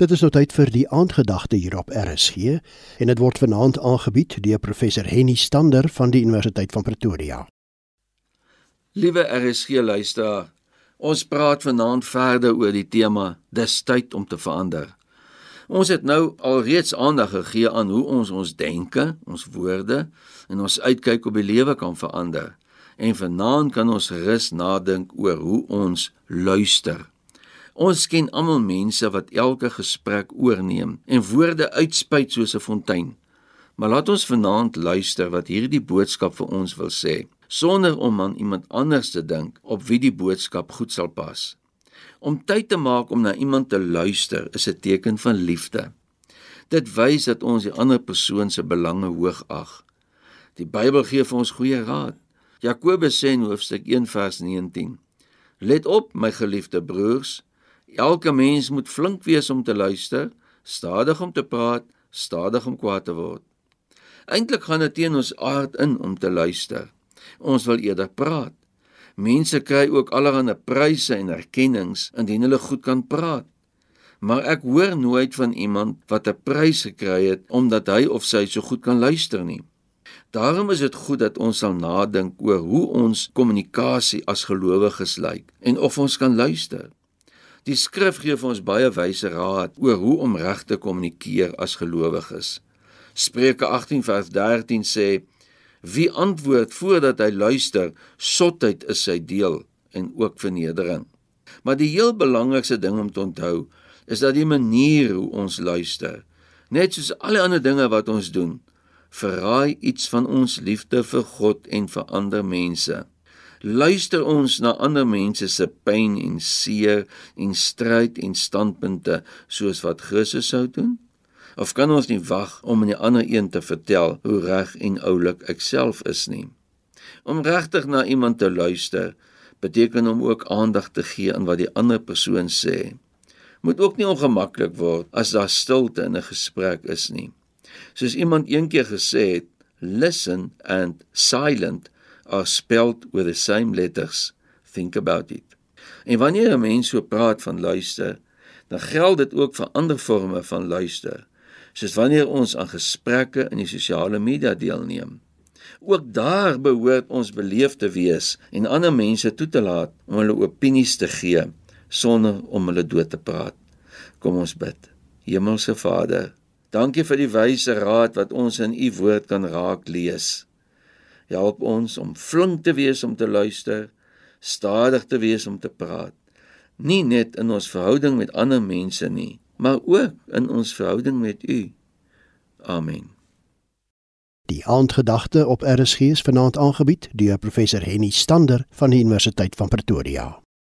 Dit is nou tyd vir die aandgedagte hier op RSG en dit word vanaand aangebied deur professor Henny Stander van die Universiteit van Pretoria. Liewe RSG luisteraar, ons praat vanaand verder oor die tema Dis tyd om te verander. Ons het nou alreeds aandag gegee aan hoe ons ons denke, ons woorde en ons uitkyk op die lewe kan verander. En vanaand kan ons gerus nadink oor hoe ons luister. Ons ken almal mense wat elke gesprek oorneem en woorde uitspuit soos 'n fontein. Maar laat ons vanaand luister wat hierdie boodskap vir ons wil sê, sonder om aan iemand anders te dink op wie die boodskap goed sal pas. Om tyd te maak om na iemand te luister is 'n teken van liefde. Dit wys dat ons die ander persoon se belange hoog ag. Die Bybel gee vir ons goeie raad. Jakobus sê in hoofstuk 1 vers 19: Let op, my geliefde broers, Elke mens moet flink wees om te luister, stadig om te praat, stadig om kwaad te word. Eintlik gaan dit teen ons aard in om te luister. Ons wil eerder praat. Mense kry ook allerlei pryse en erkennings indien hulle goed kan praat. Maar ek hoor nooit van iemand wat 'n prys gekry het omdat hy of sy so goed kan luister nie. Daarom is dit goed dat ons sal nadink oor hoe ons kommunikasie as gelowiges lyk en of ons kan luister. Die skrif gee vir ons baie wyse raad oor hoe om reg te kommunikeer as gelowiges. Spreuke 18 vers 13 sê: Wie antwoord voordat hy luister, sotheid is sy deel en ook vernedering. Maar die heel belangrikste ding om te onthou is dat die manier hoe ons luister, net soos al die ander dinge wat ons doen, verraai iets van ons liefde vir God en vir ander mense. Luister ons na ander mense se pyn en seer en stryd en standpunte soos wat Christus sou doen? Of kan ons nie wag om aan die ander een te vertel hoe reg en oulik ek self is nie? Om regtig na iemand te luister beteken om ook aandag te gee aan wat die ander persoon sê. Moet ook nie ongemaklik word as daar stilte in 'n gesprek is nie. Soos iemand eendag gesê het, listen and silent are spelled with the same letters. Think about it. En wanneer 'n mens so praat van luister, dan geld dit ook vir ander forme van luister, soos wanneer ons aan gesprekke in die sosiale media deelneem. Ook daar behoort ons beleef te wees en ander mense toe te laat om hulle opinies te gee sonder om hulle dood te praat. Kom ons bid. Hemelse Vader, dankie vir die wyse raad wat ons in U woord kan raak lees. Help ons om flink te wees om te luister, stadig te wees om te praat. Nie net in ons verhouding met ander mense nie, maar ook in ons verhouding met U. Amen. Die aandgedagte op RSG is vanaand aangebied deur professor Henny Stander van die Universiteit van Pretoria.